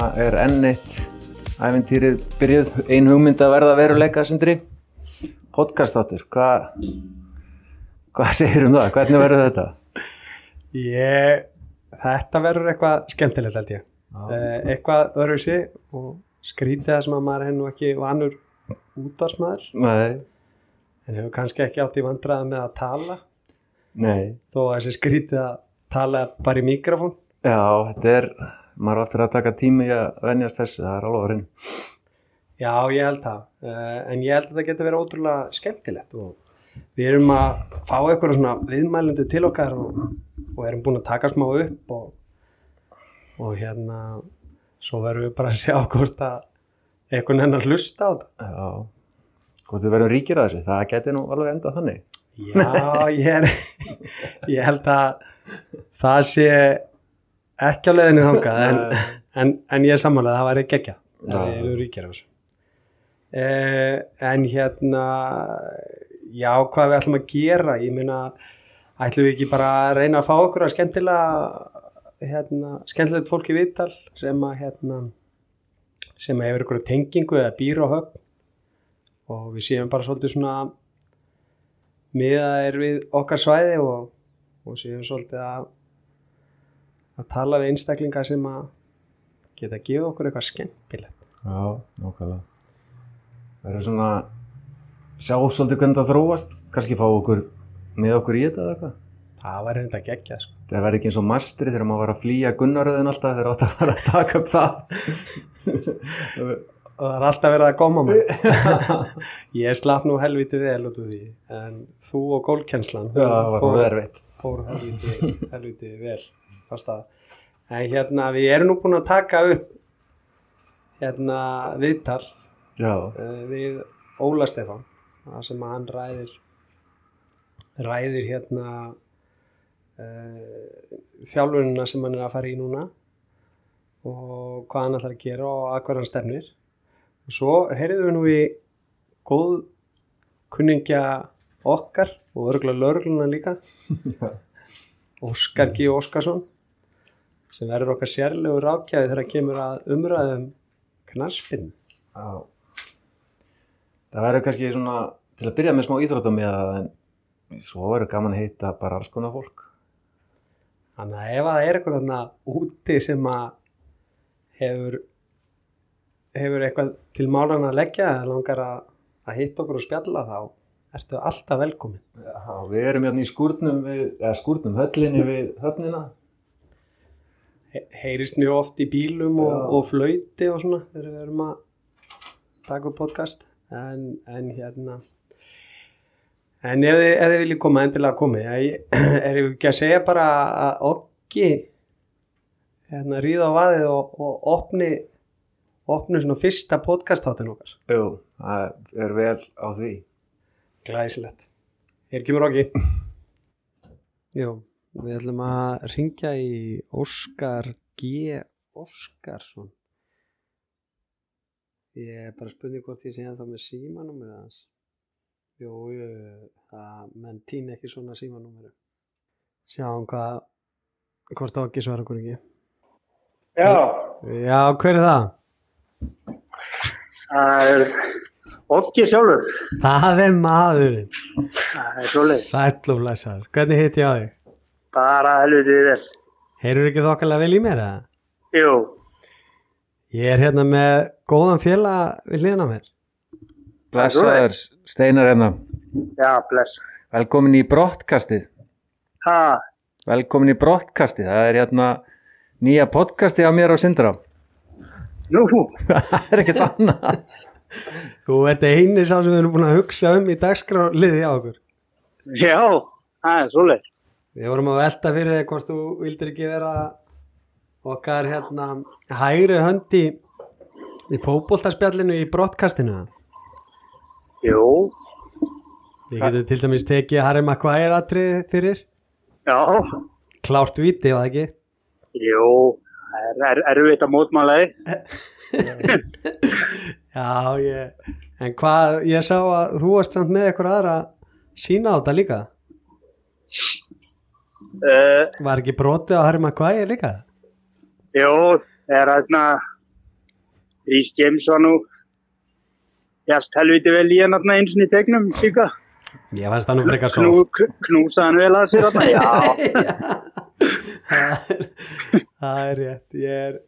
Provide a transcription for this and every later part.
Er enn eitt æfintýrið byrjuð, ein hugmynd að verða veruleika sindri. Podcast áttur, hvað hva segir um það? Hvernig verður þetta? Ég, þetta verður eitthvað skemmtilegt held ég. Eh, eitthvað öðru sig og skrítið það sem að maður nú ekki vanur útvarsmaður Nei, en hefur kannski ekki átt í vandraða með að tala nei. þó að þessi skrítið að tala bara í mikrofón. Já, þetta er, maður á eftir að taka tími að venjast þessu, það er alveg að reyna. Já, ég held það. Uh, en ég held að þetta getur verið ótrúlega skemmtilegt og við erum að fá eitthvað svona viðmælendu til okkar og, og erum búin að taka smá upp og, og hérna svo verðum við bara að sjá hvort að eitthvað nennar hlusta á þetta. Já, hvort við verðum ríkir að þessu, það geti nú alveg endað þannig. Já, ég, er, ég held að það sé ekki á leiðinni þangað en, en, en ég er samanlega að það væri geggja það eru ríkir á þessu. Eh, en hérna já, hvað við ætlum að gera? Ég meina, ætlum við ekki bara að reyna að fá okkur að skemmtilega hérna, skemmtilegt fólk í viðtal sem að hérna sem hefur ykkur tengingu eða býr á höfn? Og við séum bara svolítið svona miðað er við okkar svæði og, og séum svolítið að að tala við einstaklinga sem að geta að gefa okkur eitthvað skemmtilegt Já, nákvæmlega. Það er svona, sjá svolítið hvernig það þróast, kannski fá okkur með okkur í þetta eða eitthvað. það var reynda geggja sko. Það verði ekki eins og mastri þegar maður var að flýja gunnaröðin alltaf þegar átt að fara að taka upp það. og það er alltaf verið að koma maður ég slapp nú helviti vel út úr því en þú og gólkjenslan Já, það var fór, verðvitt. fór helviti, helviti vel en hérna við erum nú búin að taka upp hérna viðtal uh, við Óla Stefán það sem hann ræðir ræðir hérna uh, þjálfunina sem hann er að fara í núna og hvað hann ætlar að gera og að hvað hann stefnir. Og svo heyrðum við nú í góð kunningja okkar og örgulega lörgluna líka. Óskar G. Óskarsson sem verður okkar sérlegu rákjaði þegar kemur að umræðum knarspinn já. Það verður kannski svona, til að byrja með smá það, en svo verður gaman að heita bara alls konar fólk. Þannig að ef það er eitthvað þarna úti sem að hefur, hefur eitthvað til málan að leggja eða langar að, að hitta okkur og spjalla þá ertu alltaf velkomin. Já, við erum hérna í skúrnum við, eða skúrnum höllinni við höfnina. He heyrist mjög oft í bílum og, og flauti og svona þegar við erum að taka upp podcast. En, en hérna en ef þið, viljið koma endilega komið. Ég, er ég ekki að segja bara að okki hérna ríða á vaðið og, og opni opni svona fyrsta podcast þáttin okkar. Jú, það er vel á því. glæsilegt. Hér kemur okki Jú, við ætlum að ringja í Óskar G. Óskarsson Ég er bara að spurning hvort ég sé ennþá með símanúmer aðeins. Jú, jú, það menn týn ekki svona símanúmeru. Sjáum hvað, hvort á ekki svara okkur ekki. Já, Já, hver er það? það er okki sjálfur. Það er maðurinn. Það er og blæsar. Hvernig hitt ég á þig? Bara helviti vel. Heyrur ekki þokkalega vel í mér eða? Jú, Ég er hérna með góðan félag við hliðina á mér. Blessaður, Steinar hérna. já, bless. Velkomin í brottkastið. Ha, Velkomin í brottkastið. Það er hérna nýja podcastið á mér á Sindra. nú, Það er ekkert annað. Þú ert eini sá sem við erum búin að hugsa um í dagskrárliði á okkur. já, það er svoleiðis. Við vorum að velta fyrir þig hvort þú vildir ekki vera okkar hérna hægri höndi í fótboltaspjallinu í brottkastinu. Jú, Við getum til dæmis tekið Harry Maguire atrið fyrir. já, Klárt viti, var það ekki? það er er, erfitt að mótmála þig. Já, ég... En hvað, ég sá að þú varst samt með eitthvað aðra sína á þetta líka. Uh, Var ekki brotið á Harry Maguire líka? jú, er hérna Rhys James var nú Jast helviti vel í hann hérna eins og í tegnum líka. Ég fannst það nú frekar svo. kn- knúsaði hann vel að sér hérna. Já, það er- það rétt. Ég er,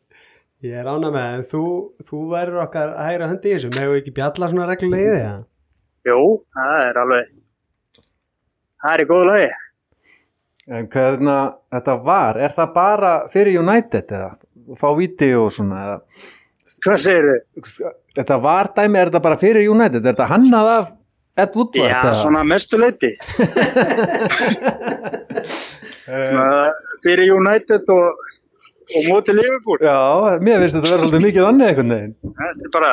ég er ána með það. En þú, þú verður okkar hægra höndi í þessu. Við ekki bjalla svona reglulega í því? Ja? jú, það er alveg, það er í góðu lagi. En hvernig þetta var, er það bara fyrir United eða? Fá viti og svona eða? Hvað segir þau? Þetta var dæmi, er þetta bara fyrir United? Er þetta hannað af Ed Woodward? Já, eða? svona mestu leiti. Svona fyrir United og, og móti Liverpool. Já, mér finnst þetta verður svolítið mikið annað einhvern veginn. Þetta er bara,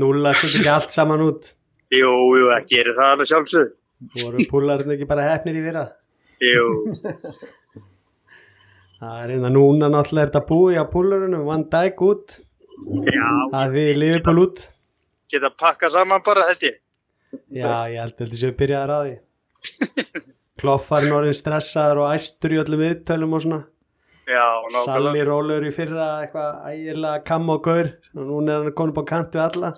Núla þetta ekki allt saman út. jú, jú, það gerir það alveg sjálfsög. Voru púlarinn ekki bara hefnir í fyrra? Það er einnig að núna náttúrulega er þetta búið á púlarunum. Van Dijk út. já, Það við Liverpool út. geta pakkað saman bara held ég. Já, ég held að þetta séu byrjaðar að því. Kloffarinn orðin stressaður og æstur í öllum viðtölum og svona. Já, nákvæmlega. Salli rólur í fyrra eitthvað ægilega kam og gaur og núna er hann konum på kant við alla.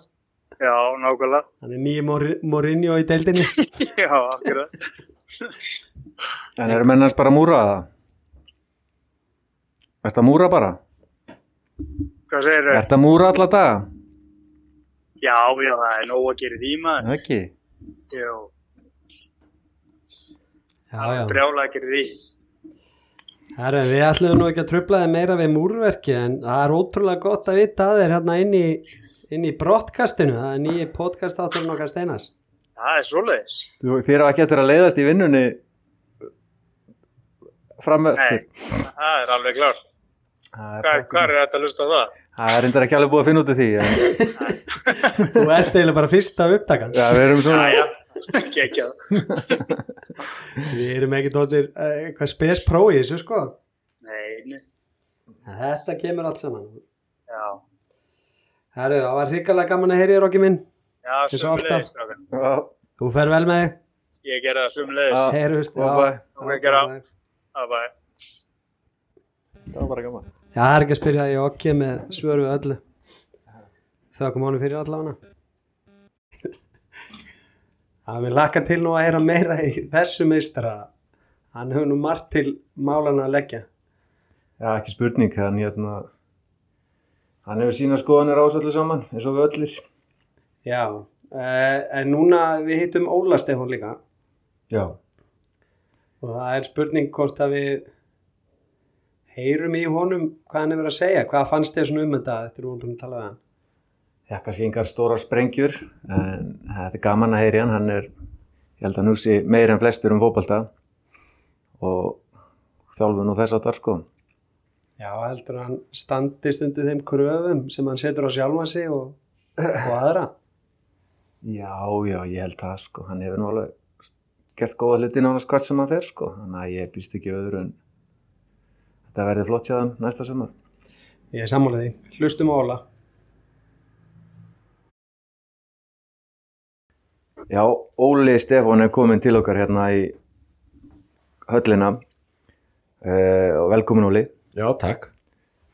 Já, nákvæmlega. Hann er nýjum Mourinho í deildinni. Já, akkurat. En eru mennast bara að múra það? Er þetta að múra bara? Hvað segir Er þau? þetta að múra alla daga? Já, já, það er nóg að gera í því maður. Ekki. Jú, Já, það er brjálega að gera því. Herra, við ætlum nú ekki að trubla þið meira við múrverki en það er ótrúlega gott að vita að þeir hérna inn í, inn í brottkastinu. Það er nýji podcast átturinn okkar steinas. Það er svoleiðis. Þú, þér á ekki eftir að leiðast í vinnunni fram Nei, það er alveg klart. Það Hvað, er þetta að lusta á það? það er reyndar ekki alveg búið að finna út af því. En, Þú ert eiginlega bara fyrsta upptakan. já, við erum Já, svona... já, geggjað. Við erum ekki tóttir eitthvað spes pró í þessu sko. Nei, nei, En Þetta kemur allt saman. já. Herru, það var hrikalega gaman að heyri þér okkur minn. Já. Já, Þú fer vel með þig. Ég gera það sumulegis. Já. Heyrust. og gera. Það var, Það bara gaman. Já, það er ekki að spyrja því okkur með svöru við öllu. Þökkum honum fyrir allavega. Það vil laka til nú að heyra meira í þessu meistara. Hann hefur nú margt til málana að leggja. Já, ekki spurning, hann hérna... Hann hefur sína skoðanir á þessu öllu saman, eins og við öllir. Já, eh, en núna við hittum Óla Stefán líka Já. Og það er spurning hvort að við heyrum í honum hvað hann hefur að segja. Hvað fannst þér svona um þetta eftir hún búin að tala við hann? Já, kannski engar stóra sprengjur, en þetta er gaman að heyri hann. Hann er, ég held að hann hugsi meir en flestur um fótbalta og þjálfun og þess að þar sko. Já, heldur að hann standist undir þeim kröfum sem hann setur á sjálfa sig og, og aðra. Já, já, ég held það sko. Hann hefur nú alveg gert góða hluti nánast hvert sem hann fer sko. Þannig að ég býst ekki öðru en þetta verði flott þeim næsta sumar. Ég er sammálið því. Hlustum á Óla. Já, Óli Stefán er komin til okkar hérna í höllina uh, og velkomin Óli. Já, takk.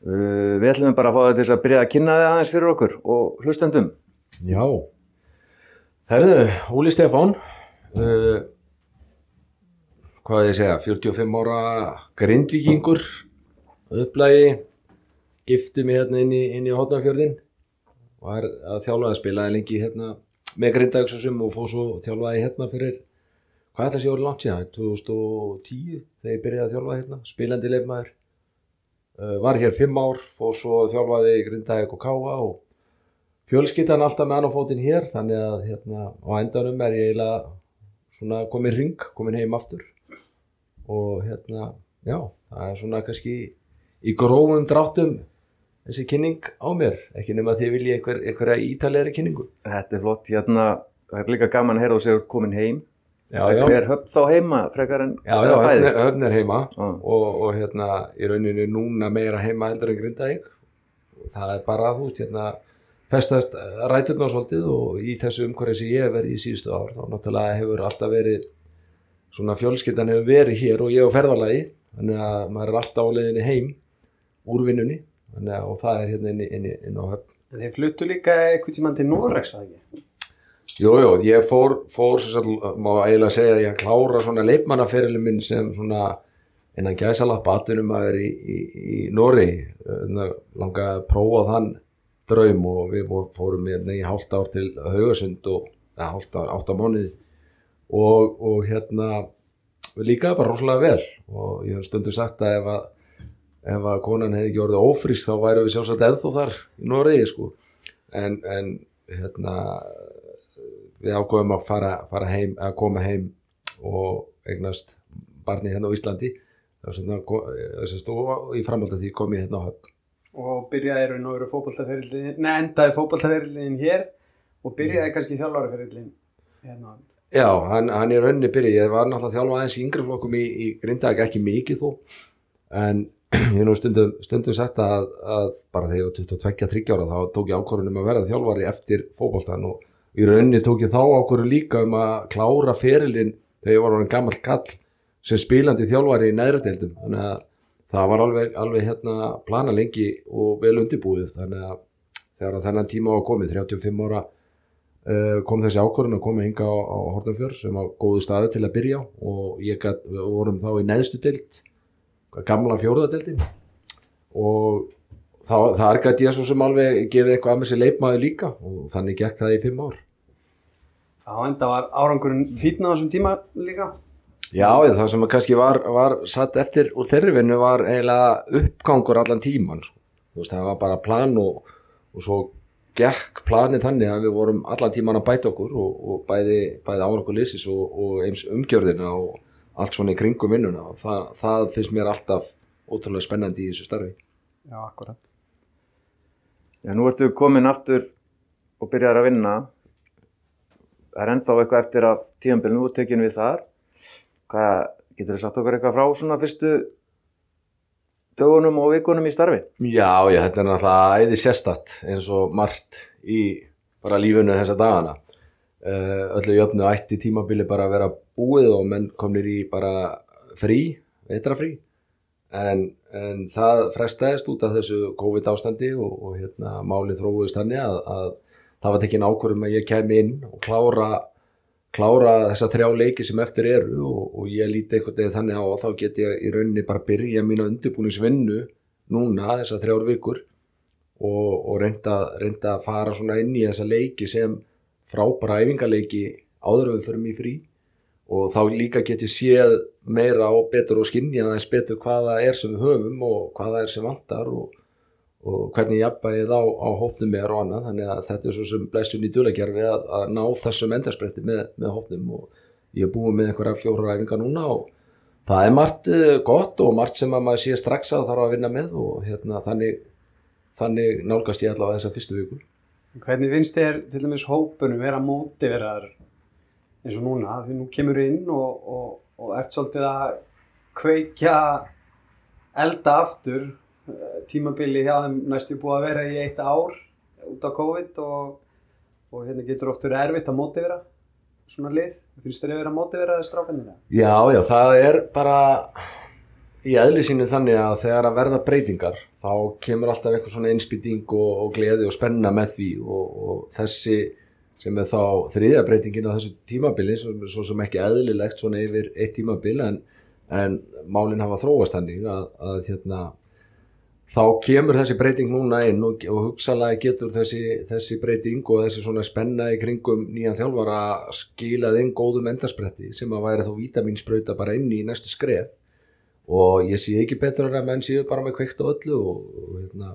Uh, við ætlum bara að fá þetta til að byrja að kynna þið aðeins fyrir okkur og hlustendum. Já. Herðu, Óli Stefán, uh, hvað ég segja, 45 ára grindvíkingur, upplægi, gifti mig hérna inn í, í Hótnafjörðin, var að þjálfa að spilaði lengi hérna með grindagsum og fóð svo þjálfaði hérna fyrir, hvað ætla sé orðið langt síðan, 2010 þegar ég byrjaði að þjálfa hérna, spilandi leifmaður. Uh, var hér fimm ár, fóð svo þjálfaði grindaði og káa og fjölskyttan alltaf með annar fótinn hér þannig að hérna á endanum er ég eiginlega svona komin ring, komin heim aftur og hérna já, það er svona kannski í grófum dráttum þessi kynning á mér, ekki nema að þið vilji einhver, einhverja ítalegri kynningu. Þetta er flott, hérna, það er líka gaman að heyra og sér komin heim. Já, já, Er höfn þá heima frekar en já, já höfn, er, höfn er heima. Já. og, og hérna í rauninu núna meira heima heldur en Grindavík. Og það er bara þú hérna festast ræturna svolítið og í þessu umhverju sem ég hef verið í síðustu ár þá náttúrulega hefur alltaf verið svona fjölskyldan hefur verið hér og ég á ferðalagi þannig að maður er alltaf á leiðinni heim úr vinnunni að- og það er hérna inn, inn, inn á höfn En þeir fluttu líka eitthvað tímann til Noregs, var ekki? Jú, jú, ég fór, fór sem sagt, má eiginlega segja að ég klára svona leikmannaferilin minn sem svona innan gæsalappa atunum að vera í, í, í Nóri langa að prófa þann draum og við fó- fórum hérna í hálft ár til Haugasund og hálft ár, átta mánuði og, og hérna líkaði bara rosalega vel. Og ég hef stundu sagt að ef að ef að konan hefði ekki orðið ófrísk þá væri við sjálfsagt ennþá þar í Noregi sko. En, en hérna við ákofum að fara, fara heim að koma heim og eignast barni hérna á Íslandi. Og í framhald að því kom ég hérna á höfn. Og byrjaði raun og veru fótboltaferillin, nei, endaði fótboltaferillin hér og byrjaði kannski þjálfaraferillin hérna. Já, hann, hann er rauninni byrja, ég var náttúrulega að þjálfa aðeins í yngri flokkum í, í Grindag, ekki mikið þó. En ég hef nú stundum, stundum sagt að, að bara þegar ég var 22-23 ára þá tók ég ákvörðunum að verða þjálfari eftir fótboltan og í rauninni tók ég þá ákvörðu líka um að klára ferilinn þegar ég var orðin gammal kall sem spilandi þjálfari í neðra deildum. Þannig að það var alveg, alveg hérna plana lengi og vel undirbúið. Þannig að þegar að þennan tíma var komið 35 ára kom þessi ákvörðun að koma hinga á, á Hortnafjör sem var góðu staði til að byrja og ég gat, við vorum þá í neðstu deild gamla fjóruðadeildin og það, þar gæti ég svo sem alveg gefið eitthvað að með sér leipmaður líka og þannig gekk það í fimm ár Já, enda var árangurinn fítna á þessum tíma líka. Já, það sem kannski var, var satt eftir úr þeirri vinnu var eiginlega uppgangur allan tíman sko. Þú veist, það var bara plan og, og svo gekk planið þannig að við vorum allan tíman að bæta okkur og, og bæði, bæði árangur lisis og, og eins umgjörðina og allt svona í kringum vinnuna og það, það finnst mér alltaf ótrúlega spennandi í þessu starfi. Já, akkurat. Já, nú ertu komin aftur og byrjar að vinna. Það er ennþá eitthvað eftir að er tekin við þar. Hvað, getur þið sagt okkur eitthvað frá svona fyrstu dögunum og vikunum í starfi? Já, já, þetta er náttúrulega æði sérstatt eins og margt í bara lífunu þessa dagana. Uh, öllu jöfnu ætti tímabili bara að vera búið og menn komnir í bara frí, vetrafrí. En, en það frestaðist út af þessu COVID ástandi og, og hérna, málið þróuðist þannig að, að það var tekin ákvörðum að ég kem inn og klára, klára þessa þrjá leiki sem eftir eru og, og ég líti einhvern veginn þannig á að þá get ég í rauninni bara byrja mína undirbúningsvinnu núna þessar þrjár vikur og, og reynda, reynda að fara svona inn í þessa leiki sem frábæra æfingaleiki áður en við förum í frí. Og þá líka get ég séð meira og betur og skinja aðeins betur hvaða er sem við höfum og hvaða er sem vantar og, og hvernig jafnbæðið á, á hópnum er og annað. Þannig að þetta er svo sem blæstjum í dulagerfi að, að ná þessum endarspretti með, með hópnum. Og ég er búið með einhverja fjóra æfingar núna og það er margt eh, gott og margt sem að maður sé strax að þarf að vinna með og hérna, þannig, þannig nálgast ég allavega þessa fyrstu viku. Hvernig finnst þér til dæmis hópunum vera mótiveraður eins og núna? Því nú kemur inn og, og, og ert svolítið að kveikja elda aftur tímabili hjá þeim næstu búið að vera í eitt ár út á COVID og, og hérna getur oft verið erfitt að mótivera svona lið, finnst þér að vera mótiveraði strákanina? Já, já, það er bara í eðli sínu þannig að þegar að verða breytingar þá kemur alltaf eitthvað svona einspýting og, og gleði og spenna með því og, og þessi sem er þá þriðja breytingin á þessu tímabili svo, svo sem ekki eðlilegt svona yfir eitt tímabil en, en málinn hafa þróast þannig að, að hérna, þá kemur þessi breyting núna inn og, og hugsalega getur þessi, þessi breyting og þessi svona spenna í kringum nýjan þjálfara skilað inn góðum endarspretti sem að væri þá vítamínsprauta bara inn í næstu skref. Og ég sé ekki betur en að menn séu bara með kveikt á öllu og, og hérna,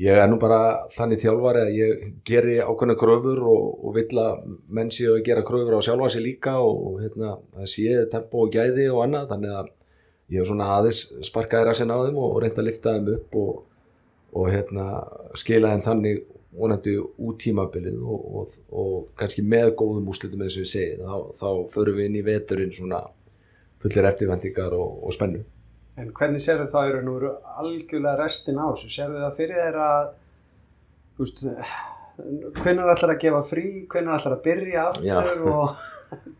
ég er nú bara þannig þjálfari að ég geri ákveðna kröfur og, og vill að menn séu að gera kröfur á sjálfa sig líka og, og hérna, það sé tempo og gæði og annað. Þannig að ég hef svona aðeins sparkaði rassin á þeim og, og reynda að lifta þeim upp og hérna, skila þeim þannig vonandi út tímabilið og kannski með góðum úslitum eins og ég segi, þá, þá förum við inn í veturinn svona fullir eftirvendingar og, og spennu. En hvernig sérðu það eru nú algjörlega restin á þessu? Sérðu það fyrir þeir að, þú veist, hvernig ætlar að gefa frí, hvernig ætlar að byrja aftur Já. og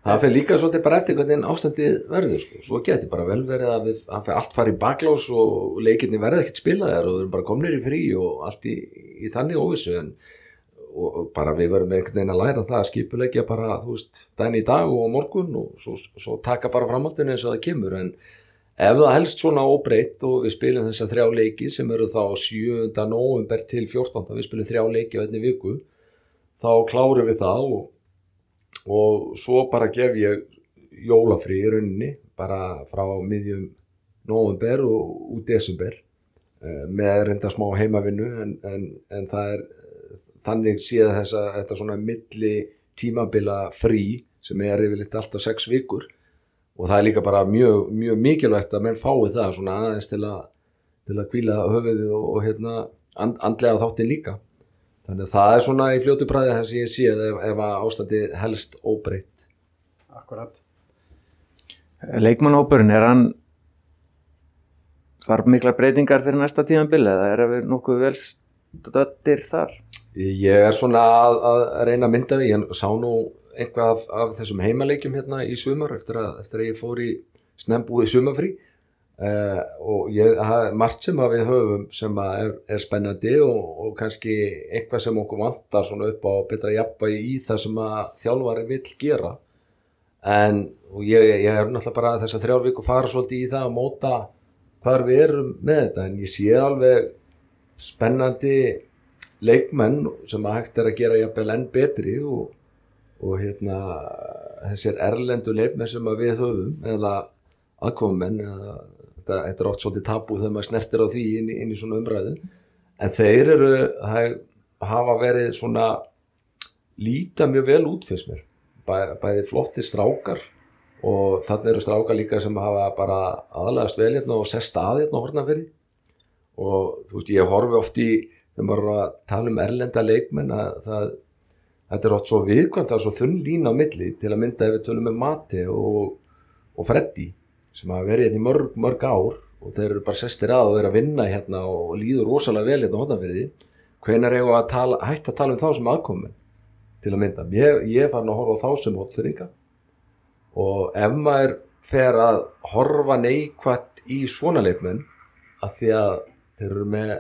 það fyrir líka svolítið bara eftir hvernig ástandið verður sko. svo geti bara vel verið að við, allt fari í baklás og leikinni verði ekkert spilaðar og við erum bara komnir í frí og allt í, í þannig óvissu en og, og bara við verðum einhvern veginn að læra það að skipulegja bara, þú veist, dæni í dag og morgun og svo, svo taka bara framhaldinu eins og það kemur en ef það helst svona óbreytt og við spilum þessa þrjá leiki sem eru þá 7. november til 14. við spilum þrjá leiki á einni viku þá klárum við það og, og svo bara gef ég jólafrí í rauninni bara frá miðjum november og út desember eh, með reynda smá heimavinnu en, en, en það er þannig séð þess að þetta svona milli tímabila frí sem er yfirleitt alltaf sex vikur. Og það er líka bara mjög, mjög mikilvægt að menn fái það svona aðeins til að, til að kvíla höfuðið og, og hérna and, andlega þáttin líka þannig að það er svona í fljótu bræði þess að ég sé ef, ef að ástandi helst óbreytt Akkurat. Leikmannhópurinn, er hann þarf mikla breytingar fyrir næsta tímanbili eða er við nokkuð vel stöttir þar? Ég er svona að, að reyna að mynda við, ég sá nú eitthvað af, af þessum heimaleikjum hérna í sumar eftir að, eftir að ég fór í snembúið sumafrí uh, og ég margt sem við höfum sem er, er spennandi og, og kannski eitthvað sem okkur vantar svona upp á betra jafnvægi í það sem að þjálfari vill gera. En ég, ég er náttúrulega bara þess að þrjár viku fara svolítið í það að móta hvar við erum með þetta. En ég sé alveg spennandi leikmenn sem að hægt er að gera jafnvel enn betri og, og hérna þessir erlendu leikmenn sem við höfum eða aðkofumenn eða þetta, þetta er oft svolítið tabu þegar maður snertir á því inn, inn í svona umræðu. En þeir eru hæ- hafa verið svona líta mjög vel út fyrst mér. Bæ, bæði flottir strákar og þannig eru strákar líka sem hafa bara aðlæðast vel hérna og sest að hérna á hornafyrði og þú veist ég horfi oft í þegar maður er að tala um erlenda leikmenn að það, þetta er oft svo viðkvæmt það er svo þunn lína á milli til að mynda ef við tölum með Mati og, og Freddy sem hafa verið hérna í mörg, mörg ár og þeir eru bara sestir að og eru að vinna hérna og líður rosalega vel hérna á hornafyrði hvenær eigum við að tala, hætta að tala um þá sem aðkomin til að mynda? Ég, ég farin að horfa á þá sem hóttfyrringa og ef maður fer að horfa neikvætt í svona leikmenn að því að þeir eru með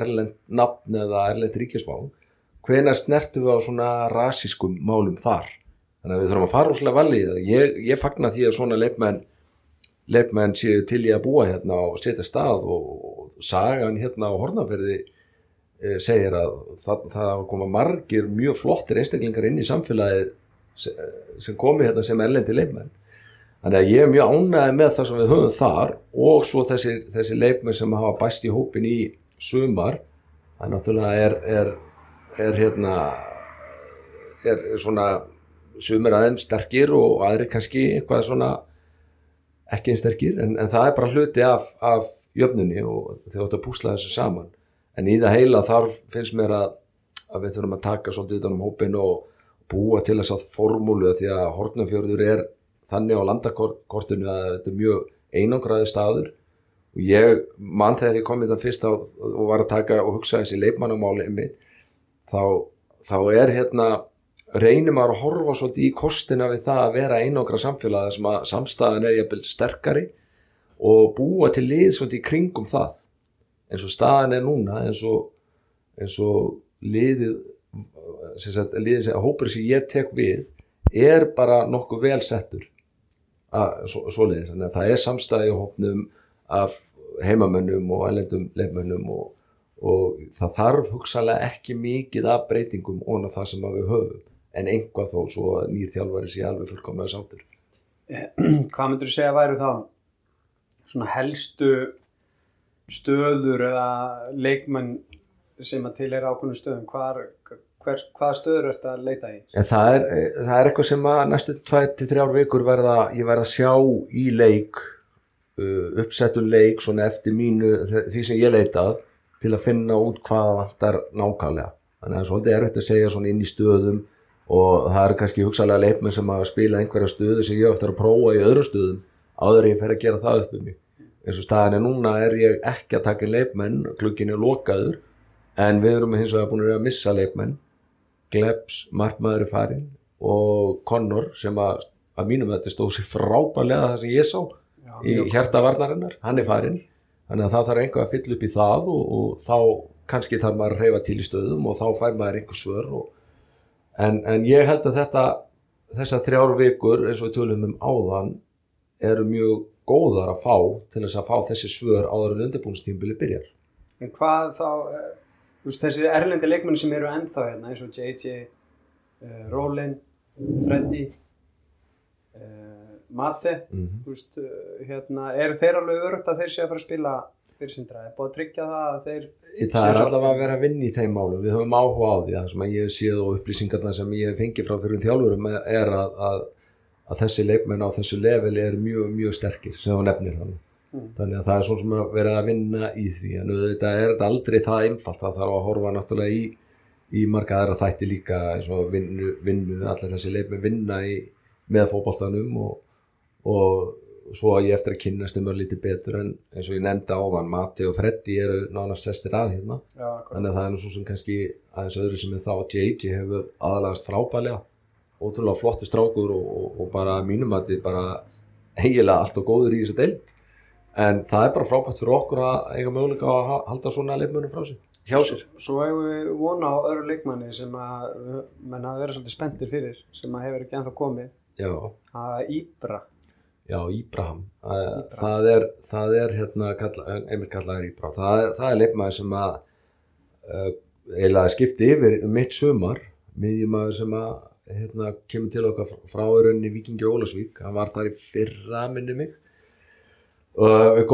erlend nafn eða erlend ríkisvang hvenær snertum við á svona rasískum málum þar? Þannig að við þurfum að fara úrslega valið ég, ég fagna því að svona leikmenn leikmenn séu til í að búa hérna og setja stað og, sagan hérna á Hornaferði e, segir að það, það koma margir mjög flottir einstaklingar inn í samfélagið sem, sem komi hérna sem erlendi leikmenn. Þannig að ég er mjög ánægði með það sem við höfum þar og svo þessi, þessi leikmenn sem hafa bæst í hópin í sumar. Það náttúrulega er, er, er hérna er svona sumir aðeins sterkir og aðri kannski eitthvað svona ekki einn sterkir en, en það er bara hluti af, af jöfnunni og þau áttu að púsla þessu saman. En í það heila þar finnst mér að, að við þurfum að taka svolítið utan um hópin og búa til þess að formúlu því að Hortnafjörður er þannig á landakortinu að þetta er mjög einangraði staður. Og ég mann þegar ég kom í þetta fyrst á, og var að taka og hugsa þessi leikmannamáli einmitt, þá, þá er hérna reynir maður að horfa svolítið í kostina við það að vera einangra samfélagi sem að samstæðan er jafnvel sterkari og búa til lið svolítið í kringum það eins og staðan er núna eins og, eins og liðið sem sagt, liðið sem hópur sem ég tek við er bara nokkuð vel settur að, svo, svoleiðis, þannig að það er samstæði hópnum af heimamönnum og ælendum leifmönnum og, og það þarf hugsalega ekki mikið af breytingum ón á það sem við höfum en einhvað þó svo nýr þjálfari sé alveg fullkomlega sáttur Hvað myndur þú segja væru þá svona helstu stöður eða leikmenn sem að til er ákveðnum stöðum hvar, hver, stöður er þetta að leita í? En það er, það er eitthvað sem að næstu 2-3 vikur verða, ég verða að sjá í leik, uh, uppsettum leik svona eftir mínu, því sem ég leitað til að finna út hvaða vantar nákvæmlega. Þannig að svolítið er þetta að segja svona inn í stöðum og það er kannski hugsalega leikmenn sem að spila einhverja stöðu sem ég eftir að prófa í öðru stöðum áður en ég fer að gera það upp um mig. Eins og staðan er núna er ég ekki að taka inn leikmenn, klukkin er lokaður en við erum hins vegar búin að missa leikmenn. Glebs, markmaður er farinn og Connor sem að að mínum þetta stóð sér frábælega það sem ég sá Já, í mjög hjarta varnarinnar, hann er farinn. Þannig að það þarf einhver að fylla upp í það og, og þá kannski þarf maður að reyfa til í stöðum og þá fær maður einhver svör og, en, en ég held að þetta þessar þrjár vikur eins og við tölum um áðan eru mjög góðar að fá til þess að fá þessi svör áður en undirbúinstímbili byrjar. En hvað þá, eh, veist, þessi erlendi leikmenn sem eru ennþá hérna, eins og JJ, uh, Rólin, Freddy, uh, Mate, mm þú veist, uh, hérna, eru þeir alveg örugt að þeir sé að fara að spila fyrir sindra? Er búið að tryggja það að þeir... Það er allavega að vera að vinna í þeim málum. Við höfum áhuga á því, það sem að ég hef séð og upplýsingarna sem ég hef fengið frá fyrir þjálfurum er að, að, að þessi leikmenn á þessu leveli er mjög, mjög sterkir sem þú nefnir þannig Mm. þannig að það er svona sem að vera að vinna í því. En auðvitað er þetta aldrei það einfalt. Það þarf að horfa náttúrulega í, í marga aðra þætti líka eins og vinnu, vinnu. Allir þessi leikmenn vinna í, með fótballtanum og, og svo að ég eftir að kynast þeim örlítið betur en eins og ég nefndi áðan Mati og Freddy eru nánast sestir að hérna. Já, þannig að það er nú svo sem kannski aðeins öðru sem er þá að JJ hefur aðalagast frábælega ótrúlega flottu strákur og, og, og bara að mínum að þetta bara eiginlega allt og góður í þessu deild. En það er bara frábært fyrir okkur að eiga möguleika að ha- halda svona leifmönum frá sér. Hjá sér. Svo, hefur við vona á öðru leikmanni sem að menn hafa verið svolítið spenntir fyrir, sem að hefur ekki ennþá komið, já, að Íbra. Já, Íbraham. Það, það er, það er hérna kalla, einmitt kallaður Íbraham. Það, er- það er leifmæður sem að uh, eiginlega skipti yfir um mitt sumar. Miðjumæður sem að hérna, kemur til okkar frá rauninni Víkingi Ólasvík hann var þar í fyrra minni mig. Uh, við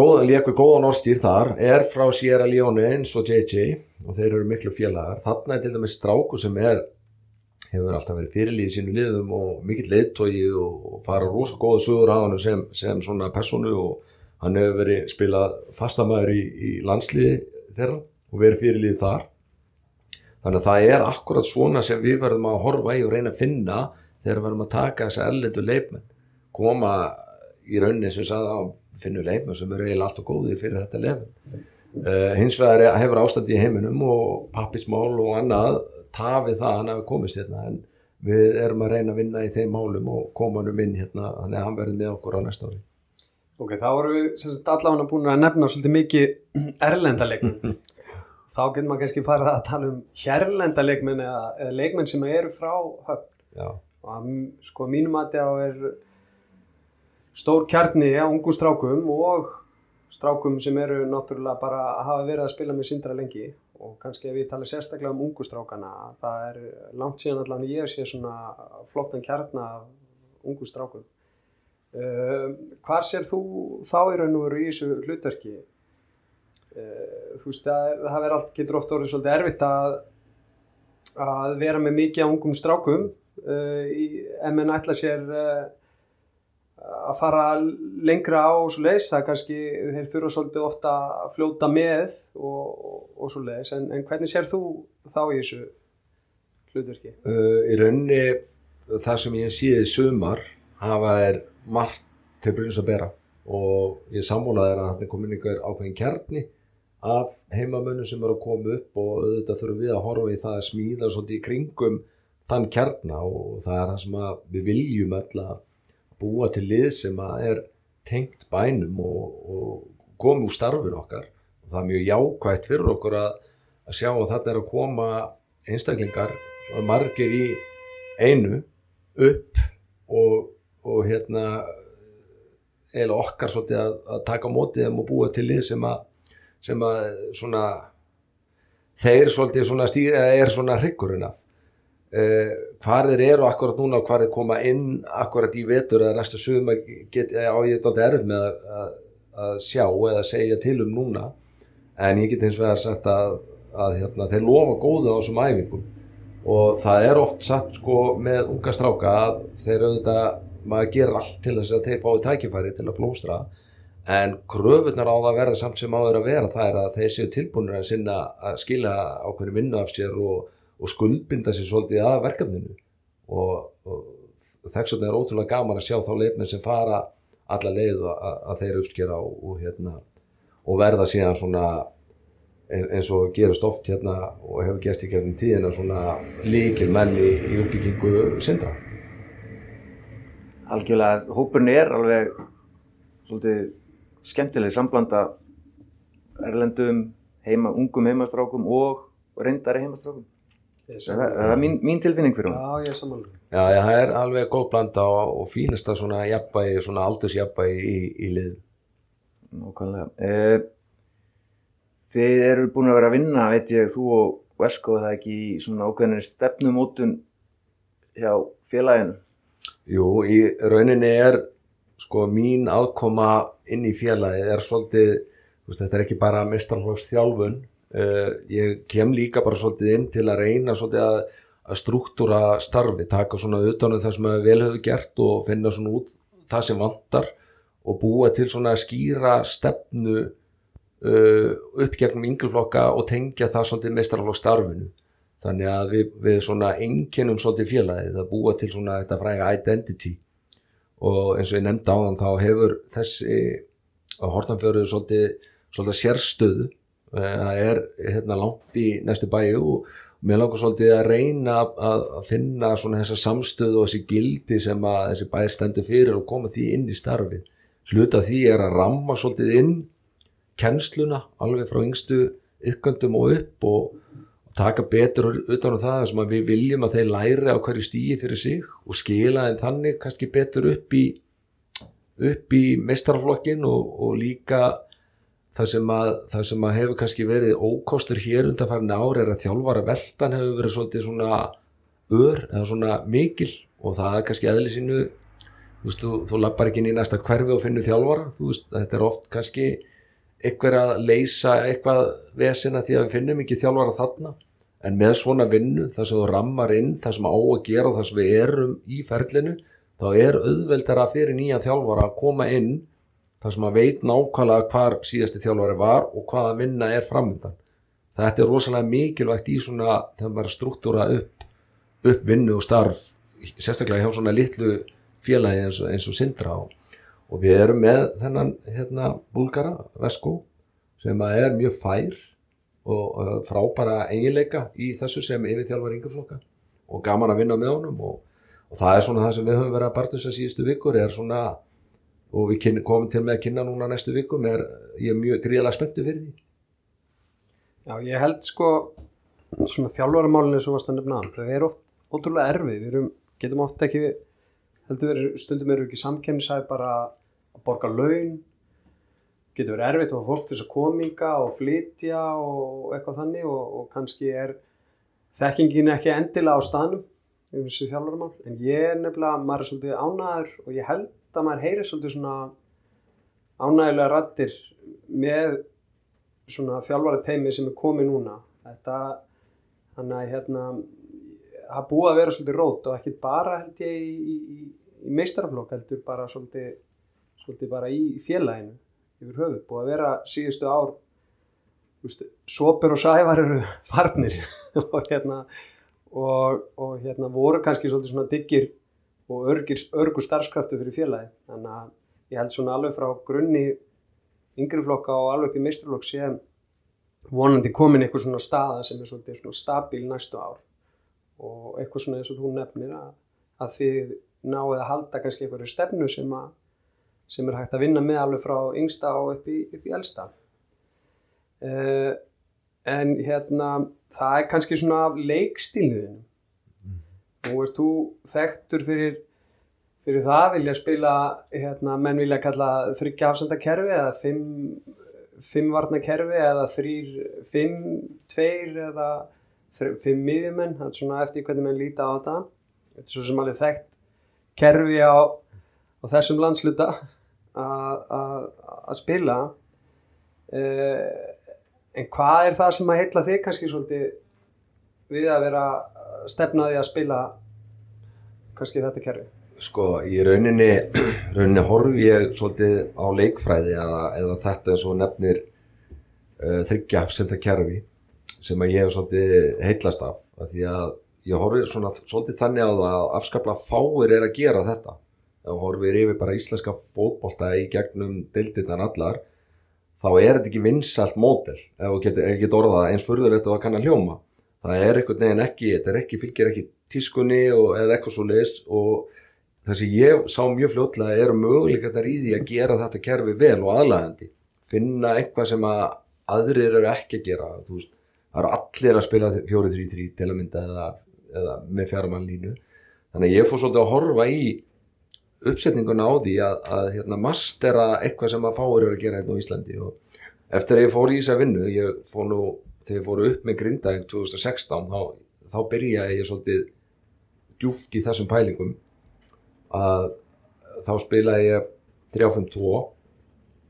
góðan orðstýr þar. Er frá Sierra Leone eins og JJ og þeir eru miklu félagar. Þarna er til dæmis stráku sem er hefur alltaf verið fyrirlið í sínu liðum og mikill leiðtogi og, fara rosa góða sögur á hann sem, sem svona personu og hann hefur verið spilað fastamæður í, í landsliði þeirra og verið fyrirlið þar. Þannig að það er akkurat svona sem við verðum að horfa í og reyna að finna þegar við verðum að taka þessa erlendu leifmenn koma í rauninni sem sagði á finnur leifmenn sem eru eiginlega allt og góðir fyrir þetta lefn uh, hins vegar hefur ástandi í heiminum og pappismál og annað tafið það að hann hafi komist hérna en við erum að reyna að vinna í þeim málum og koma hann um inn hérna þannig að hann verður með okkur á næsta ári Ok, þá erum við allavega búin að nefna svolítið mikið erlenda leikmenn. þá getur maður kannski farið að tala um hérlenda leikmenn eða, eða leikmenn sem eru frá höfn. Já, Og að, sko mínum að það er stór kjarni á ungum strákum og strákum sem eru náttúrulega bara að hafa verið að spila með sindra lengi og kannski ef ég tala sérstaklega um ungu strákana það er langt síðan allan ég sé svona flottan kjarna af ungu strákum. Uh, hvar sér þú þá í raun og veru í þessu hlutverki? Uh, þú veist það, það verður allt getur oft orðið svolítið erfitt að að vera með mikið af ungum strákum uh, í, ef menn ætla sér uh, að fara lengra á og svo leis það kannski, þeir þurfa svolítið ofta að fljóta með og, og, og svo leis, en, en hvernig sér þú þá í þessu hlutverki? uh, í rauninni það sem ég séð í sumar hafa er margt til brunns að bera. Og ég sammúlaði er að þetta komin einhver ákveðin kjarni af heimamönnum sem eru að koma upp og auðvitað þurfum við að horfa í það að smíða svolítið í kringum þann kjarna. Og það er það sem við viljum öll að búa til lið sem er tengt bænum og, og komi úr starfin okkar. Og það er mjög jákvægt fyrir okkur að, að sjá að þetta er að koma einstaklingar margir í einu upp og, og hérna eiginlega okkar svolítið að, að taka mótið þeim og búa til lið sem að sem að svona þeir svolítið svona stýra er svona hryggurinn af uh, hvar þeir eru akkurat núna og hvar þeir koma inn akkurat í vetur eða næsta sumar get, á ég þetta erf með að, að, sjá eða segja til um núna. En ég get eins vegar sagt að, að hérna, þeir lofa góðu á þessum æfingum. Og það er oft satt sko með unga stráka að þeir auðvitað maður gerir allt til þess að þeir fái tækifæri til að blómstra. En kröfunar á það að verða samt sem áður að vera það er að þeir séu tilbúinir að að skila ákveðinu vinnu af sér og, og skuldbinda sér svolítið að verkefninu og, og þess vegna er ótrúlega gaman að sjá þá leifnir sem fara alla leið að, þeir uppskera og, og, hérna, og verða síðan svona ein- eins og gerist oft hérna og hefur gerst í kjörnum tíðina svona líkil menn í, í uppbyggingu syndra algjörlega, hópurinn er alveg svolítið skemmtileg samblanda erlendum, heima, ungum heimastrákum og reyndari heimastrákum. Það er, mín, mín tilfinning fyrir hún. Já, ég er samanlega. Já, já, það er alveg góð blanda og, og fínasta svona jafnbægi, svona aldursjafnbægi í, í lið. Nákvæmlega. Eh, þið eru búin að vera að vinna, veit ég, þú og Vesko, það ekki í svona ákveðinni stefnumótun hjá félaginu. Jú, í rauninni er sko mín aðkoma inn í félagið er svolítið, þú veist, þetta er ekki bara mistarflóks þjálfun. Uh, ég kem líka bara svolítið inn til að reyna svolítið að, að struktúra starfi, taka svona utanum það sem vel hefur gert og finna svona út það sem vantar og búa til svona skýra stefnu uh, upp gegnum ynglflokka og tengja það svolítið mistarflóks starfinu. Þannig að við, við svona enginnum svolítið félagið að búa til svona þetta fræga identity og eins og ég nefndi á þann þá hefur þessi að Hortanfjörður svolítið, svolítið sérstöðu Eh, það er hérna langt í næstu bæju og mér langar svolítið að reyna að, finna svona þessa samstöðu og þessi gildi sem að þessi bæði stendur fyrir og koma því inn í starfið. Sluta því er að ramma svolítið inn kennsluna alveg frá yngstu ykkundum og upp og, taka betur utan á það sem að við viljum að þeir læri á hverju stíi fyrir sig og skila þeim þannig kannski betur upp í upp í mestarflokkin og, og líka það sem, að, það sem að hefur kannski verið ókostur hér undan farin ári er að þjálfara veldan hefur verið svolítið svona ör eða svona mikil og það er kannski eðli sínu. Þú veist, þú, þú lappar ekki inn í næsta hverfi og finnur þjálfara, þú veist, þetta er oft kannski eitthvað að leysa eitthvað vesina því að við finnum ekki þjálfara þarna, en með svona vinnu þar sem þú rammar inn, þar sem á að gera og þar sem við erum í ferlinu þá er auðveldara fyrir nýja þjálfara að koma inn þar sem að veit nákvæmlega hvar síðasti þjálfari var og hvaða vinna er framöndan. Þetta er rosalega mikilvægt í svona þegar maður struktúra upp, upp vinnu og starf, sérstaklega hjá svona litlu félagi eins og, eins og Sindra og, og við erum með þennan hérna búlgara, Vesko, sem er mjög fær og uh, frábæra eiginleika í þessu sem yfirþjálfar yngjaflokka og gaman að vinna með honum og, og það er svona það sem við höfum verið að að síðustu vikur er svona og við komum til með að kynna núna næstu vikum er, ég er mjög gríðalega spenntu fyrir því. Já, ég held sko svona þjálfaramálinu sem varst að nefna þau eru oft ótrúlega erfið. Við erum, getum oft ekki heldur verið, stundum eru ekki samkemnisæði bara að borga laun. Getur verið erfitt og fólk til þess að kominga og flytja og eitthvað þannig og, og kannski er þekkingin ekki endilega á staðnum um þessu þjálfaramál. En ég er nefnilega, maður er svolítið ánæður og ég held að maður heyri svolítið svona ánægilega rattir með svona þjálfara teimi sem er komið núna. Þetta þannig að hérna það búið að vera svolítið rót og ekki bara held ég í, í, í meistaraflokk heldur bara svolítið, svolítið bara í félaginu yfir höfuð, búið að vera síðustu ár veist, sopur og sævar eru farnir og hérna og, og hérna voru kannski svolítið svona diggir og örgir, örgur starfskraftu fyrir félagi þannig að ég held svona alveg frá grunni yngri flokka og alveg upp í meisturflokk sem vonandi komin eitthvað svona staða sem er svolítið svona stabíl næstu ár. Og eitthvað svona eins og þú nefnir að, að þið náðu að halda kannski einhverju stefnu sem, að, sem er hægt að vinna með alveg frá yngsta og upp í, upp í elsta. Uh, en hérna það er kannski svona leikstíliðinu nú ert þú þekktur fyrir fyrir það? Vilja spila hérna, menn vilja kalla þryggja afsendakerfi eða fimm, fimm varna kerfi eða þrýr, fimm, tveir eða fimm miðjumenn, það er svona eftir hvernig menn líta á þetta. Þetta er svo sem alveg þekkt kerfi á, á þessum landsluta að spila. Uh, en hvað er það sem að heitla þig kannski svolítið við að vera stefnaði að spila kannski þetta kerfi? Sko, í rauninni, rauninni horfi ég svolítið á leikfræði eða, þetta eins og nefnir uh, þryggja afsenda kerfi sem að ég hef svolítið heitlast af, af því að ég horfi svona, svolítið þannig á það að afskapla fáir er að gera þetta. Þá horfir yfir bara íslenska fótbolta í gegnum deildirnar allar þá er þetta ekki vinsalt mótel ef þú getur get orðað eins fyrðulegt og að kanna hljóma það er einhvern veginn ekki, þetta er ekki, fylgir ekki tískunni og, eða eitthvað svo leiðist og það sem ég sá mjög fljótlega eru möguleikar í því að gera þetta kerfi vel og aðlægandi finna eitthvað sem að aðrir eru ekki að gera. Þú veist, það eru allir að spila 4-3-3 til að mynda eða, eða með fjármannlínu þannig að ég fór svolítið að horfa í uppsetninguna á því að, að hérna, mastera eitthvað sem að fáir eru að gera hérna á Íslandi og eftir að ég fór í þessa vinnu ég fór nú, þegar ég fór upp með Grindavík 2016 þá, þá byrjaði ég svolítið djúft í þessum pælingum að þá spilaði ég 3-5-2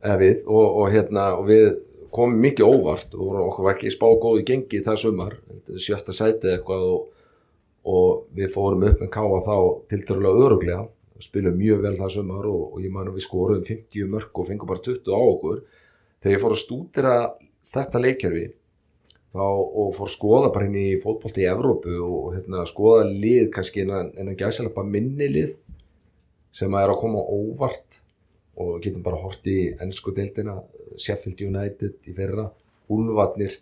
eða við og, og hérna og við komum mikið óvart og okkur var ekki spá góði gengi það sumar sjötta sætið eitthvað og, og við fórum upp með káa þá til dærulega öruglega spilum mjög vel það sumar og, ég man að við skorum 50 mörg og fengum bara 20 á okkur. Þegar ég fór að stúdira þetta leikjarfi þá, og fór að skoða bara inn í fótballti í Evrópu og hérna, skoða lið kannski en að gæsa bara minni lið sem að er að koma óvart og getum bara hort í ennsku deildina, Sheffield United í fyrra, Ulfarnir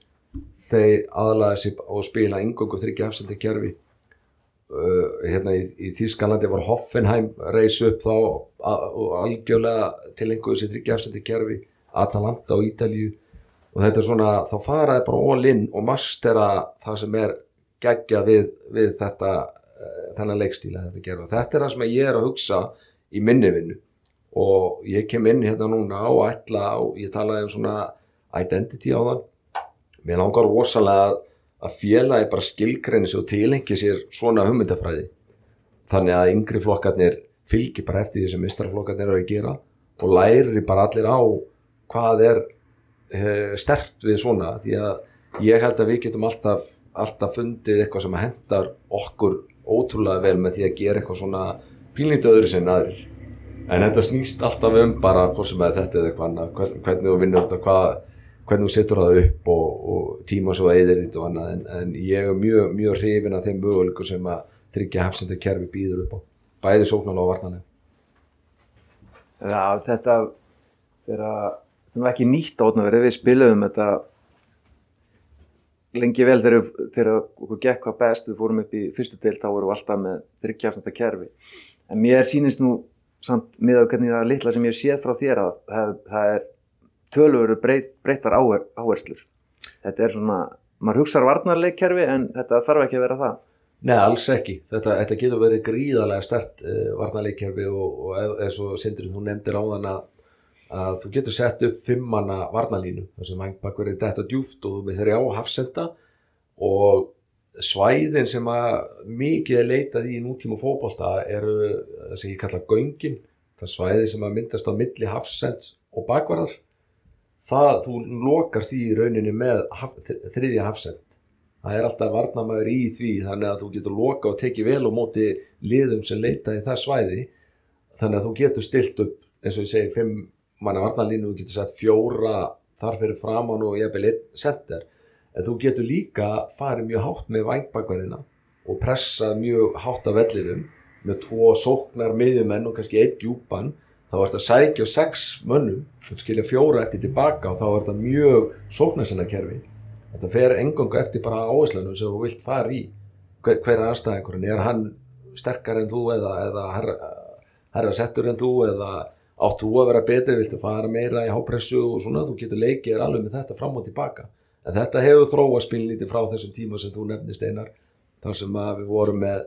þeir aðlaði sér og spila yngöngu þryggja afsendin kjærfi uh, hérna í, í Þískalandi var Hoffenheim reys upp þá og algjörlega tilenguðu sér þryggja afsendin kjærfi Atalanta og Ítalju og þetta er svona, þá faraði bara all in og mastera það sem er gegja við, við þetta uh, þennan leikstíla þetta gerða. Þetta er það sem ég er að hugsa í minni vinnu. Og ég kem inn hérna núna og ætla og ég talaði um svona identity á þann. Mér langar rosalega að félagi bara skilgreini sig og tilengi sér svona hugmyndafræði. Þannig að yngri flokkarnir fylgir bara eftir því sem mistraflokkarnir eru að gera og læri bara allir á hvað er stert við svona því að ég held að við getum alltaf, alltaf fundið eitthvað sem hendar okkur ótrúlega vel með því að gera eitthvað svona pílnýtt öðru sem aðrir en þetta snýst alltaf um bara hvort sem að þetta er eitthvað annað, hvern, hvernig þú vinnur þetta, hvað, hvernig þú setur það upp og, og tíma svo eðir þetta og annað en, en ég er mjög, mjög hrifin af þeim möguleikur sem að tryggja hefsenda kerfi býður upp á, bæði sóknarlega og vartanlega. Já, þetta er að ekki nýtt átnaverið, við spilum þetta lengi vel þegar, þegar okkur gekk hvað best, við fórum upp í fyrstu deilt, þá vorum við alltaf með hefsenda kerfi, en mér sýnist nú samt miða hvernig það litla sem ég séð frá þér að það, það er tölvöru breyt, breytar áherslur. Þetta er svona, maður hugsaður varnarleikkerfi en þetta þarf ekki að vera það. Nei, alls ekki, þetta, þetta getur verið gríðarlega stert uh, varnarleikkerfi og, og eins og Sindri þú nefndir á þann að, að þú getur sett upp fimmanna varnarlínu þar sem hangbakk verið dætt og djúft og við þeirri á hafsenda og svæðin sem að mikið er leitað í nútíma fókbólta eru það sem ég kalla göngin. Það svæði sem að myndast á milli hafsends og bakvarðar. Það, þú lokar því í rauninni með haf, þriðja hafsend. Það er alltaf varnamæður í því þannig að þú getur loka og tekið vel og móti liðum sem leita í það svæði. Þannig að þú getur stilt upp eins og ég segi, fimm manna varnalínu þú getur sett fjóra þar fyrir fram og ég bel einn sender en þú getur líka farið mjög hátt með vangbakverðina og pressað mjög hátt af vellinum með tvo sóknar miðjumenn og kannski einn djúpan. Þá er þetta sækja sex mönnum og skilja fjóra eftir tilbaka og þá er þetta mjög sóknarsennakerfi þetta fer engangu eftir bara áherslunum sem þú vilt fara í. Hver, hver er aðstæðingurinn, er hann sterkar en þú eða, eða herra, herra settur en þú eða áttu að vera betri, viltu fara meira í hápressu og svona, þú getur leikið alveg með þetta fram og tilbaka En þetta hefur þróa spilnítið frá þessum tíma sem þú nefnist einar, þar sem við vorum með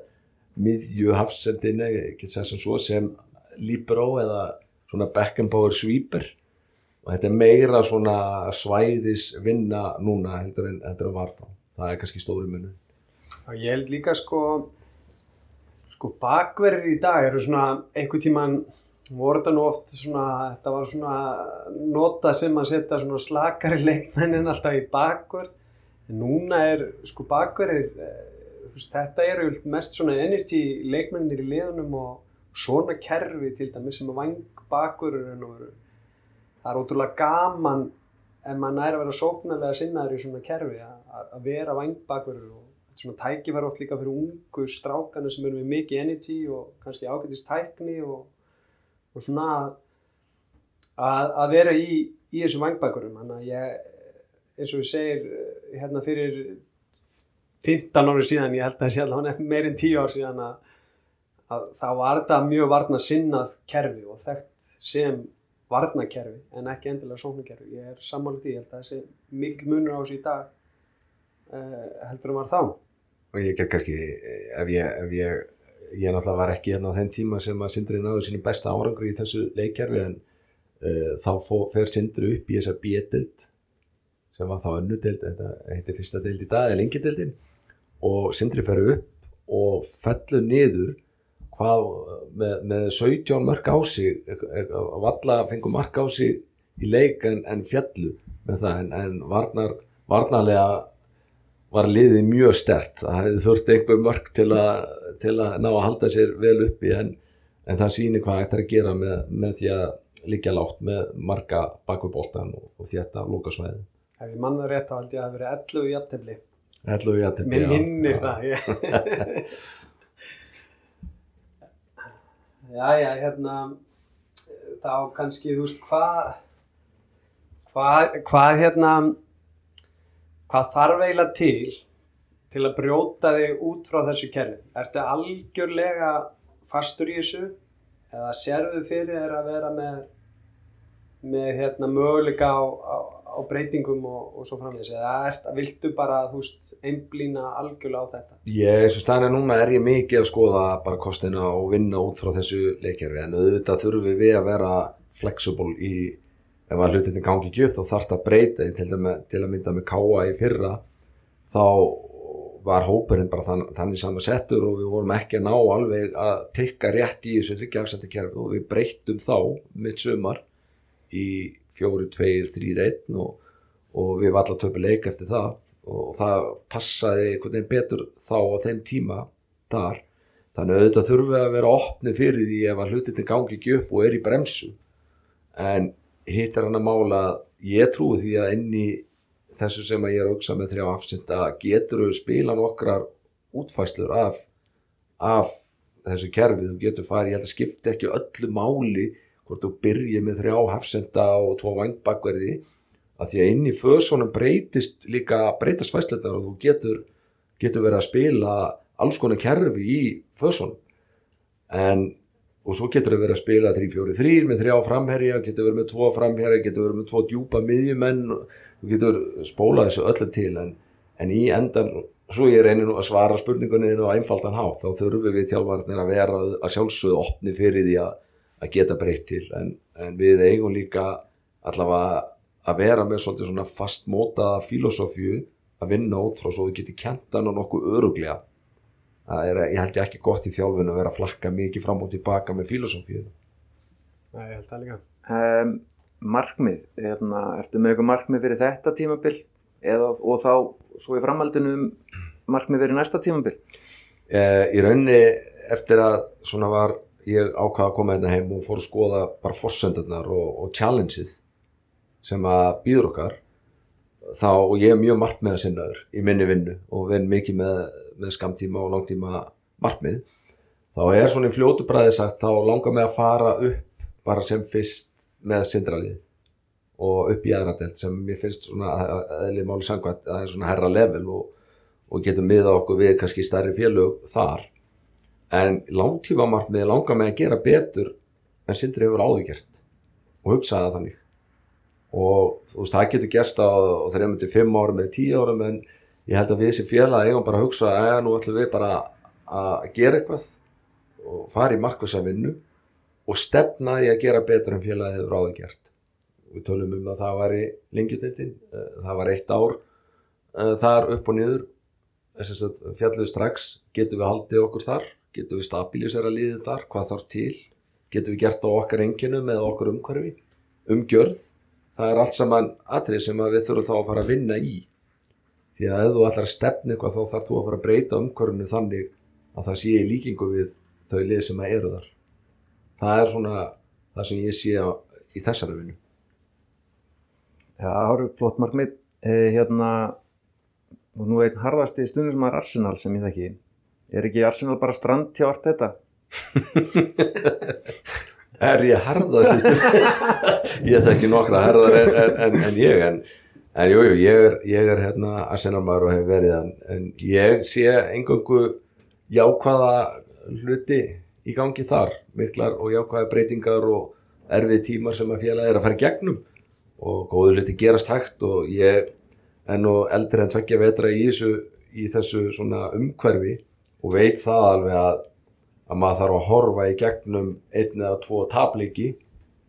miðju hafsendinni, svo, sem líbró eða svona Beckenbauer sweeper og þetta er meira svona svæðis vinna núna heldur en, heldur en var þá. Það er kannski stóri munum. Ég held líka sko, sko bakverðir í dag eru svona einhver tíman voru þetta nú oft svona, þetta var svona nota sem að setja svona slakari leikmennin alltaf í bakverð en núna er sko bakverðir eh, þetta eru mest svona energy leikmennir í liðunum og svona kerfi til dæmis sem að vang bakverður það er ótrúlega gaman ef maður næri að vera sóknarlega sinnaður í svona kerfi að vera vang bakverður og svona tæki verður oft líka fyrir ungu strákanu sem eru með mikið energy og kannski ágætist tækni og og svona að, að vera í, í þessum vangbækurum þannig að ég, eins og ég segir hérna fyrir 15 ári síðan, ég held að það sé meirinn 10 ár síðan að, að þá var þetta mjög varna sinnað kerfi og þekkt sem varnakerfi en ekki endilega sóknarkerfi. Ég er sammálið því, ég held að þessi mikil munur á þessu í dag uh, heldur um var þá. og ég get kannski ef ég, ef ég ég náttúrulega var ekki hérna á þeim tíma sem að Sindri náðu sínum besta árangri í þessu leikkerfi en uh, þá fó, fer Sindri upp í þessa B-dild sem var þá önnu dild þetta heitir fyrsta dild í dag, eða lengi dildin og Sindri fer upp og fellur niður hvað, með, með 17 mörg á sig valla fengur mark á sig í leik en, en fjallu með það en, en varnar, varnarlega var liðið mjög stert það hefði þurft einhver mörg til að, til að ná að halda sér vel uppi en, en það sýnir hvað ætti að gera með, með því að liggja látt með marga bakubóltan og, og þetta lókasvæði Ef ég manna rétt held ég að það hafi verið 11 í jafntefli. Hellu við að Minn hinnir það. ég- já, já, hérna, þá kannski, þú veist, hvað, hvað, hvað, hérna, hvað þarf eiginlega til til að brjóta þig út frá þessu kerfi? Ertu algjörlega fastur í þessu eða sérðu fyrir þér að vera með, með hérna, möguleika á, á, á breytingum og, og svo framvegis eða ert, viltu bara, veist, einblína algjörlega á þetta? Ég, eins og staðan er núna, er ég mikið að skoða bara kostina og vinna út frá þessu leikjörfi en auðvitað þurfum við að vera flexible í, ef að hlutinni gangi ekki upp þá þarf það að breyta til, að, til að mynda með káa í fyrra þá var hópurinn bara þann, þannig saman settur og við vorum ekki að ná alveg að tikka rétt í þessu þryggjagsætti kerfi og við breyttum þá mitt sumar í fjóru, tveir, þrýr, einn og, og við varum alltaf töpu leik eftir það. Og það passaði einhvern veginn betur þá á þeim tíma þar. Þannig að auðvitað þurfum við að vera opni fyrir því ef að hlutinni gangi ekki upp og er í bremsu. En hitt er hann að mála ég trúi því að inn í þessu sem að ég er að hugsa með þrjá afsynda getur við spila nokkrar útfæslur af, af þessu kerfi, þú getur farið, ég held að skipta ekki öllu máli hvort þú byrjið með þrjá hafsenda og tvo vangbakverði að því að inn í fösunum breytist líka breytast fæsletar og þú getur, getur verið að spila alls konar kerfi í fösunum. En og svo getur það verið að spila 3-4-3 með þrjá framherja, getur verið með tvo framherja getur verið með tvo djúpa miðjumenn þú getur spólað þessu öllu til en, en í endan svo ég reynir nú að svara spurningunni á einfaldan hátt, þá þurfum við þjálfarnir að vera að sjálfsögðu opni fyrir því að, að geta breytt til en, en við eigum líka allavega að vera með svolítið svona fastmótaða filosófíu að vinna út frá svo við getum kjent hann og nokkuð öruglega það er, ég held ég ekki gott í þjálfinu að vera að flakka mikið fram og tilbaka með filosófíu Nei, ég held það líka. um, markmið, hérna, ertu með eitthvað markmið fyrir þetta tímabil? Eða, og þá svo í framhaldinu markmið fyrir næsta tímabil? Eh, í rauninni eftir að svona var ég ákvaða að koma hérna heim og fór að skoða bara fórsendarnar og, og challengeið sem að býður okkar þá og ég er mjög markmiða sinnaður í minni vinnu og vinn mikið með, með skamtíma og langtíma markmið þá er svona í fljótu bræði sagt þá langar mig að fara upp bara sem fyrst með sindralið og upp í aðradelt sem mér finnst svona eðlið máli sangvætt að það er svona herra level og, og getum miða okkur við kannski stærri félög þar. En langtíma markmið langar mig að gera betur en sindri hefur áður gert og hugsaði það þannig. Og þú veist, það getur gerst á, á þeirra myndi 5 árum eða 10 árum en ég held að við sem félag eigum bara að hugsa að nú ætlum við bara að gera eitthvað og fara í markvisa vinnu og stefna því að gera betur en félagið hefur áður gert. Við tölum um að það var í lengjutildin það var eitt ár uh, þar upp og niður. Fjalluð strax getum við haldið okkur þar? Getum við stabilisera liðið þar? Hvað þarf til? Getum við gert á okkar enginu með okkur umhverfi? Umgjörð það er allt saman atrið sem við þurfum þá að fara að vinna í því að ef þú ætlar að stefna eitthvað þá þarf þú að fara að breyta umhverfinu þannig að það sé í líkingu við þau lið sem að eru þar. Það er svona það sem ég sé á, í þessari vinnu. Já, það eru flott markmið. Eh, hérna og nú einn harðasti stundum sem er Arsenal sem ég þekki. Er ekki Arsenal bara strand hjá allt þetta er ég harðast ég þekki nokkra harðar en, en, en, en ég en, en jú, jú, ég er, ég er hérna Arsenal-maður og hef verið en, en ég sé engangu jákvæða hluti í gangi þar. Miklar og jákvæða breytingar og erfið tímar sem að félagi er að fara gegnum. Og góðu liti gerast hægt og ég er nú eldri en tveggja vetra í þessu, í þessu svona umhverfi og veit það alveg að, að maður þarf að horfa í gegnum einn eða tvo tabliki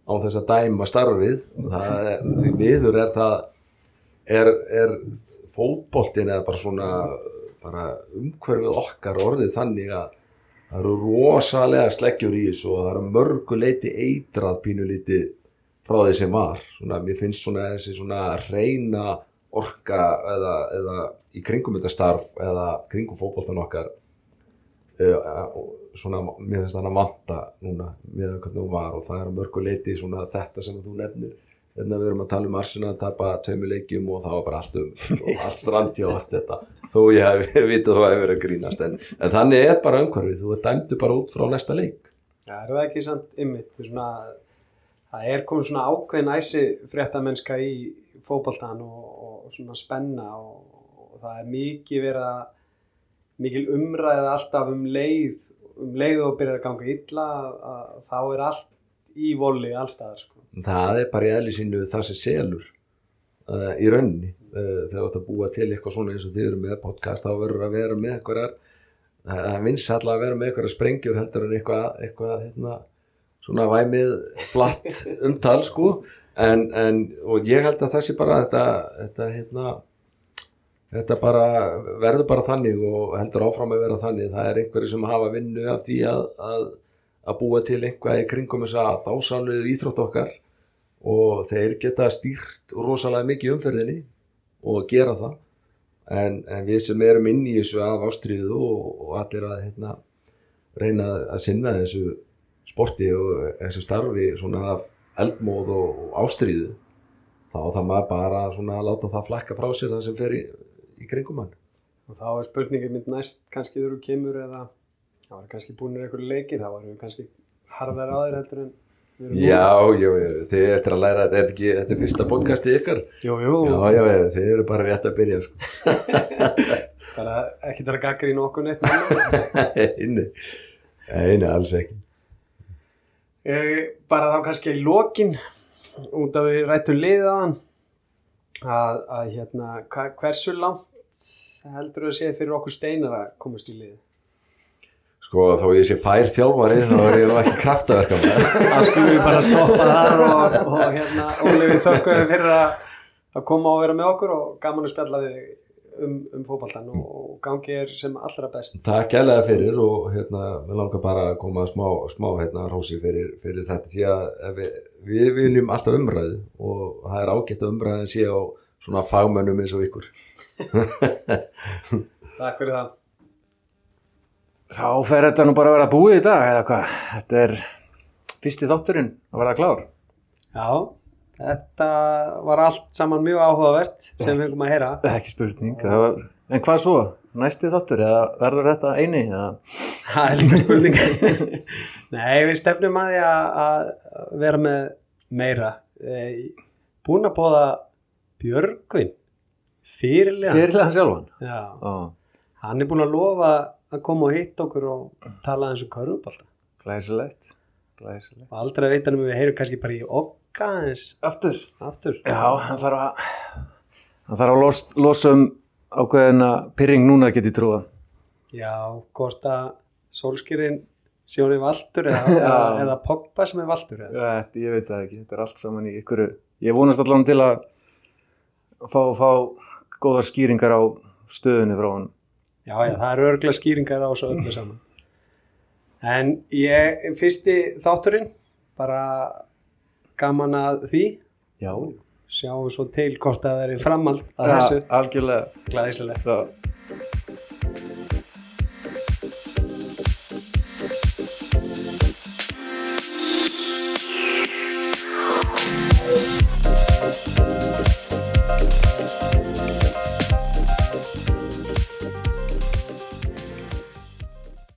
á þess að dæma starfið. Það er, því miður er það er, er fótboltin eða bara svona bara umhverfið okkar orðið þannig að það eru rosalega sleggjur í þessu og það eru mörgu leiti eitrað pínulítið frá því sem var. Svona, mér finnst svona þessi svona reyna orka eða, eða í kringum þetta starf eða kringum fótboltan okkar uh, svona, mér finnst það að vanta núna með hvernig hún var og það er að mörgu leiti svona þetta sem þú nefnir Að við erum að tala um Arsenal að tapa tveimur leikjum og það var bara allt um allt strandi og allt þetta þó ég hef vitað þú hefur verið að grínast en, en þannig er bara umhverfið, þú er dæmdu bara út frá næsta leik Já, er það ekki samt? Svona, það er komið svona ákveðin æsi fréttamennska í fótballtan og, og svona spenna og, og það er mikið verið að mikil umræða alltaf um leið um leið og byrjar að ganga illa að þá er allt í voli allstaðar sko. Það er bara í eðli sínu það sem selur uh, í rauninni. Uh, þegar þú ætti að búa til eitthvað svona eins og þið eru með podcast þá verður að vera með eitthvað það vinst alltaf að vera með eitthvað sprengjur heldur en eitthvað, eitthvað hérna, svona væmið flatt umtal sko. En, en, og ég held að það sé bara þetta, þetta hérna þetta bara verður bara þannig og heldur áfram að vera þannig. Það er einhverju sem hafa vinnu af því að, að, að búa til einhvað í kringum þess að dásanluðu íþrótt okkar og þeir geta stýrt rosalega mikið umferðinni og gera það. En, en við sem erum inn í þessu af ástriðu og, og allir að hérna, reyna að sinna þessu sporti og þessu starfi svona af eldmóð og, og ástriðu þá þá maður bara svona að láta það flakka frá sér það sem fer í, í kringum hann. Og þá er spurningin mynd næst kannski þú kemur eða þá er kannski búinir einhverju leikir þá erum við kannski harðar þér heldur en Já, já, þið eftir að læra þetta er ekki, þetta er fyrsta podcastið ykkar Jú, jú, Já, já, þið eru bara rétt að byrja sko. bara ekki þar að gaggri í nokkuð neitt annað. Inni Nei, alls ekki Eh, bara þá kannski í lokin út af við rættum hann að, að hérna hva, hversu langt heldur þú að sé fyrir okkur steinar að komast í liðið Sko, þó ég sé fær þjálfari þá er ég nú ekki kraftaverka þá skulum við bara stoppa þar og, og hérna Óli við þökkum fyrir að, að koma og vera með okkur og gaman að spjalla við um, um fótballtan og, og gangi er sem allra best. Takk gælega fyrir og hérna, við langar bara að koma smá, smá hérna rósi fyrir, fyrir þetta því að við, við viljum alltaf umræðu og það er ágætt að umræðin sé á svona fagmönnum eins og ykkur. Takk fyrir það Þá fer þetta nú bara að vera búið í dag eða hvað? Þetta er fyrsti þátturinn að vera klár. Já, þetta var allt saman mjög áhugavert sem við fengum að heyra Ekki spurning. Var... En hvað svo? Næsti þáttur eða verður þetta eini? Eða... Það er líka spurning Nei, við stefnum að því að, vera með meira Búin að bóða Björgvin Fyrirlega Fyrirlega sjálfan. Já, Ó, hann er búin að lofa að koma og hitta okkur og tala eins og körfubólta glæsilegt. Glæsilegt. og aldrei að veita um við heyrum kannski bara í okka eins Aftur. aftur Já, hann þarf að, hann þarf að los, losa um ákveðina pyrring núna get ég trúa. Já, hvort að sólskýrin sé hún í valdur eða, eða, eða Pogba sem er valdur eða. Þetta, ég veit það ekki, þetta er allt saman í ykkur. Ég vonast allan til að fá, fá góðar skýringar á stöðunni frá hann. Já, já, það eru örgla skýringar á þessu öllu saman. En ég, fyrsti þátturinn, bara gaman að því, Já, sjáum svo til hvort að veri framald að þessu algjörlega. glæsilegt. Það,